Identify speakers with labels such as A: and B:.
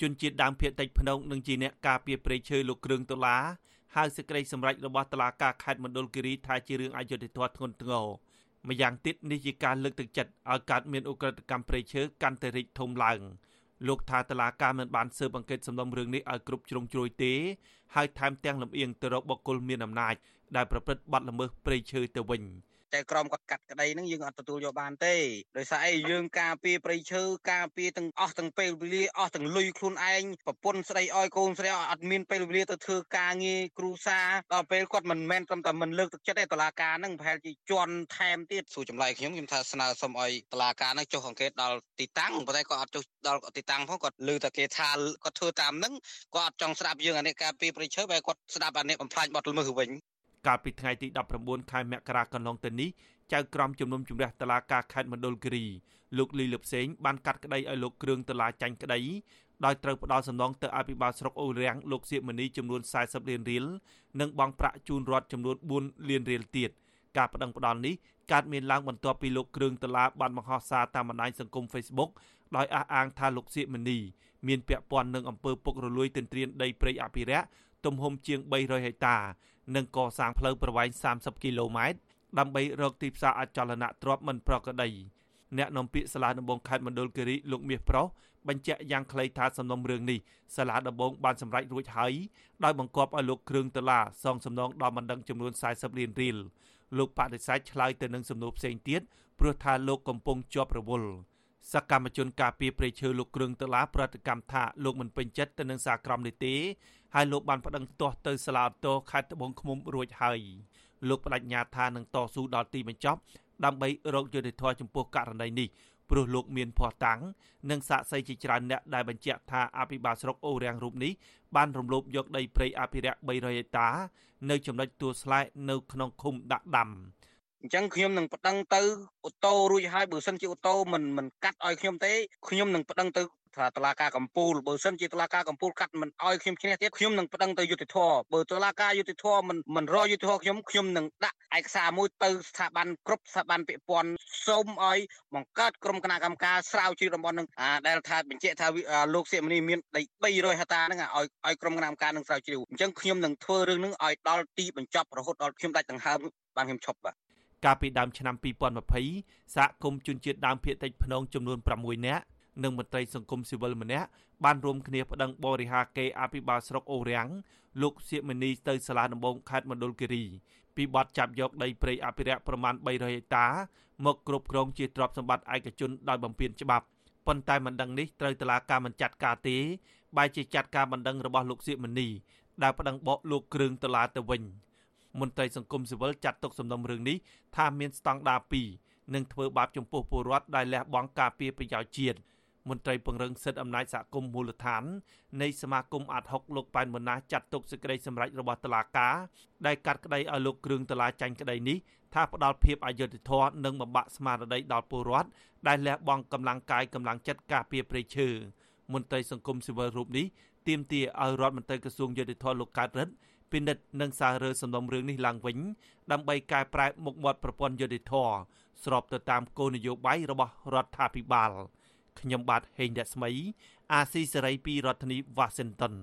A: ជនជាតិដើមភាគតិចភ្នំនិងជាអ្នកការពារព្រៃឈើលោកគ្រឿងដុល្លារហៅសេចក្តីសម្រេចរបស់តុលាការខេត្តមណ្ឌលគិរីថាជារឿងអយុត្តិធម៌ធ្ងន់ធ្ងរម្យ៉ាងទៀតនេះជាការលើកទឹកចិត្តឲ្យកើតមានឧក្រិដ្ឋកម្មព្រៃឈើកាន់តែរីកធំឡើងលោកថាតឡាការមិនបានស៊ើបអង្កេតសំណុំរឿងនេះឲ្យគ្រប់ជ្រុងជ្រោយទេហើយថែមទាំងលំអៀងទៅរកបុគ្គលមានអំណាចដែលប្រព្រឹត្តបទល្មើសព្រៃឈើទៅវិញ។
B: តែក្រមគាត់កាត់ក្តីហ្នឹងយើងអត់ទទួលយកបានទេដោយសារអីយើងការពារប្រៃឈើការពារទាំងអស់ទាំងពេលវេលាអស់ទាំងលុយខ្លួនឯងប្រពន្ធស្ដីឲ្យកូនស្ដីឲ្យអត់មានពេលវេលាទៅធ្វើការងារគ្រូសាដល់ពេលគាត់មិនមែនត្រឹមតែមិនលើកទឹកចិត្តទេតឡាការហ្នឹងប្រហែលជាជន់ថែមទៀតសួរចម្លើយខ្ញុំខ្ញុំថាស្នើសុំឲ្យតឡាការហ្នឹងចុះអង្កេតដល់ទីតាំងប៉ុន្តែគាត់អត់ចុះដល់ទីតាំងផងគាត់លើតែគេថាគាត់ធ្វើតាមហ្នឹងគាត់អត់ចង់ស្ដាប់យើងអានេះការពារប្រៃឈើបែរគាត់ស្ដាប់អានេះបំផ្លាញបទល្មើសវិញ
A: កាលពីថ្ងៃទី19ខែមករាកន្លងទៅនេះចៅក្រមជំនុំជម្រះតឡាការខេត្តមណ្ឌលគិរីលោកលីលឹបសេងបានកាត់ក្តីឲ្យលោកគ្រឿងតឡាចាញ់ក្តីដោយត្រូវផ្ដល់សំណងទៅអភិបាលស្រុកអូរាំងលោកសៀកមនីចំនួន40លានរៀលនិងបង់ប្រាក់ជូនរដ្ឋចំនួន4លានរៀលទៀតការប្តឹងផ្ដល់នេះកើតមានឡើងបន្ទាប់ពីលោកគ្រឿងតឡាបានបង្ហោះសារតាមបណ្ដាញសង្គម Facebook ដោយអះអាងថាលោកសៀកមនីមានពាក់ព័ន្ធនឹងអំពើពុករលួយទន្ទ្រានដីព្រៃអភិរក្សទំហំជាង300ហិកតា និងកសាងផ្លូវប្រវែង30គីឡូម៉ែត្រដើម្បីរកទីផ្សារអចលនទ្រព្យមិនប្រក្រតីអ្នកនាំពាក្យសាលាដំបងខេត្តមណ្ឌលគិរីលោកមាសប្រុសបញ្ជាក់យ៉ាងខ្លីថាសំណុំរឿងនេះសាលាដំបងបានសម្រេចរួចហើយដោយបង្គាប់ឲ្យលោកគ្រឿងដុល្លារសងសំណងដល់បណ្ដឹងចំនួន40លានរៀលលោកបដិសេធឆ្លើយទៅនឹងសំណួរផ្សេងទៀតព្រោះថាលោកកំពុងជាប់រវល់ សកម្មជនការពីព្រៃឈើលោកគ្រឿងដុល្លារប្រតិកម្មថាលោកមិនពេញចិត្តទៅនឹងសារក្រមនេះទេហើយលោកបានប្តឹងទាស់ទៅសាលាឧទ្ធរខេត្តត្បូងឃ្មុំរួចហើយលោកបដិញ្ញាថានឹងតស៊ូដល់ទីបញ្ចប់ដើម្បីរកយុត្តិធម៌ចំពោះករណីនេះព្រោះលោកមានភ័ស្តុតាងនិងសាក្សីជាច្រើនអ្នកដែលបញ្ជាក់ថាអភិបាលស្រុកអូរាំងរូបនេះបានរំលោភយកដីព្រៃអភិរក្ស300ហិកតា នៅចំណុចទួលស្លែកនៅក្នុងឃុំដាក់ដាំ
B: អញ្ចឹងខ្ញុំនឹងប្តឹងទៅអូតូរួចហើយបើសិនជាអូតូមិនមិនកាត់ឲ្យខ្ញុំទេខ្ញុំនឹងប្តឹងទៅថាតឡាការកម្ពុជាបើសិនជាតឡាការកម្ពុជាកាត់មិនអោយខ្ញុំឈ្នះទៀតខ្ញុំនឹងប្តឹងទៅយុតិធធបើតឡាការយុតិធធមិនមិនរយុតិធធខ្ញុំខ្ញុំនឹងដាក់ឯកសារមួយទៅស្ថាប័នគ្រប់ស្ថាប័នពាក់ព័ន្ធសូមឲ្យបង្កើតក្រុមគណៈកម្មការស្រាវជ្រាវតំបន់នឹងដែលថាបញ្ជាក់ថាលោកសៀមនីមានដី300ហិកតាហ្នឹងឲ្យឲ្យក្រុមគណៈកម្មការនឹងស្រាវជ្រាវអញ្ចឹងខ្ញុំនឹងធ្វើរឿងហ្នឹងឲ្យដល់ទីបញ្ចប់រហូតដល់ខ្ញុំដាច់ដង្ហើមបានខ្ញុំឈប់បាទ
A: កាលពីដើមឆ្នាំ2020សហគមន៍ជនជាតិដើមភាគតិចភ្នងចំនួន6នាក់និងមន្ត្រីសង្គមស៊ីវិលម្នាក់បានរួមគ្នាប្តឹងបរិហាកេអភិបាលស្រុកអូរាំងលោកសៀកមនីទៅសាលាដំបងខេត្តមណ្ឌលគិរីពីបទចាប់យកដីព្រៃអភិរក្សប្រមាណ300ហិកតា មកគ្រប់គ្រងជាទ្រព្យសម្បត្តិឯកជនដោយបំពានច្បាប់ប៉ុន្តែមិនដឹងនេះត្រូវតុលាការមិនចាត់ការទេបែរជាចាត់ការបណ្ដឹងរបស់លោកសៀកមនីដែលប្តឹងបកលោកគ្រឿងតុលាទៅវិញ មន្ត្រីសង្គមស៊ីវិលចាត់ទុកសំណុំរឿងនេះថាមានស្តង់ដារ2និងធ្វើបាបចំពោះពលរដ្ឋដែលលះបង់ការពារប្រយោជន៍ជាតិមន្ត្រីពង្រឹងសិទ្ធិអំណាចសហគមន៍មូលដ្ឋាននៃសមាគមអាត់ហុកលោកប៉ែនមុនណាចាត់ទុកសេចក្តីសម្រេចរបស់តុលាការដែលកាត់ក្តីឲ្យលោកគ្រឿងតុលាចាញ់ក្តីនេះថាផ្ដល់ភាពអយុត្តិធម៌និងបំបាក់ស្មារតីដល់ពលរដ្ឋដែលលះបង់កម្លាំងកាយកម្លាំងចិត្តការពារព្រៃឈើមន្ត្រីសង្គមស៊ីវិលរូបនេះទាមទារឲ្យរដ្ឋមន្ត្រីក្រសួងយុតិធធលោកកើតរិទ្ធ ពិនិត្យនិងសាររើសំណុំរឿងនេះឡើងវិញដើម្បីកែប្រែមុខមាត់ប្រព័ន្ធយុតិធធស្របទៅតាមគោលនយោបាយរបស់រដ្ឋាភិបាលខ្ញុំបាទហេងរស្មី អាស៊ីសេរីពីរដ្ឋធានី Washington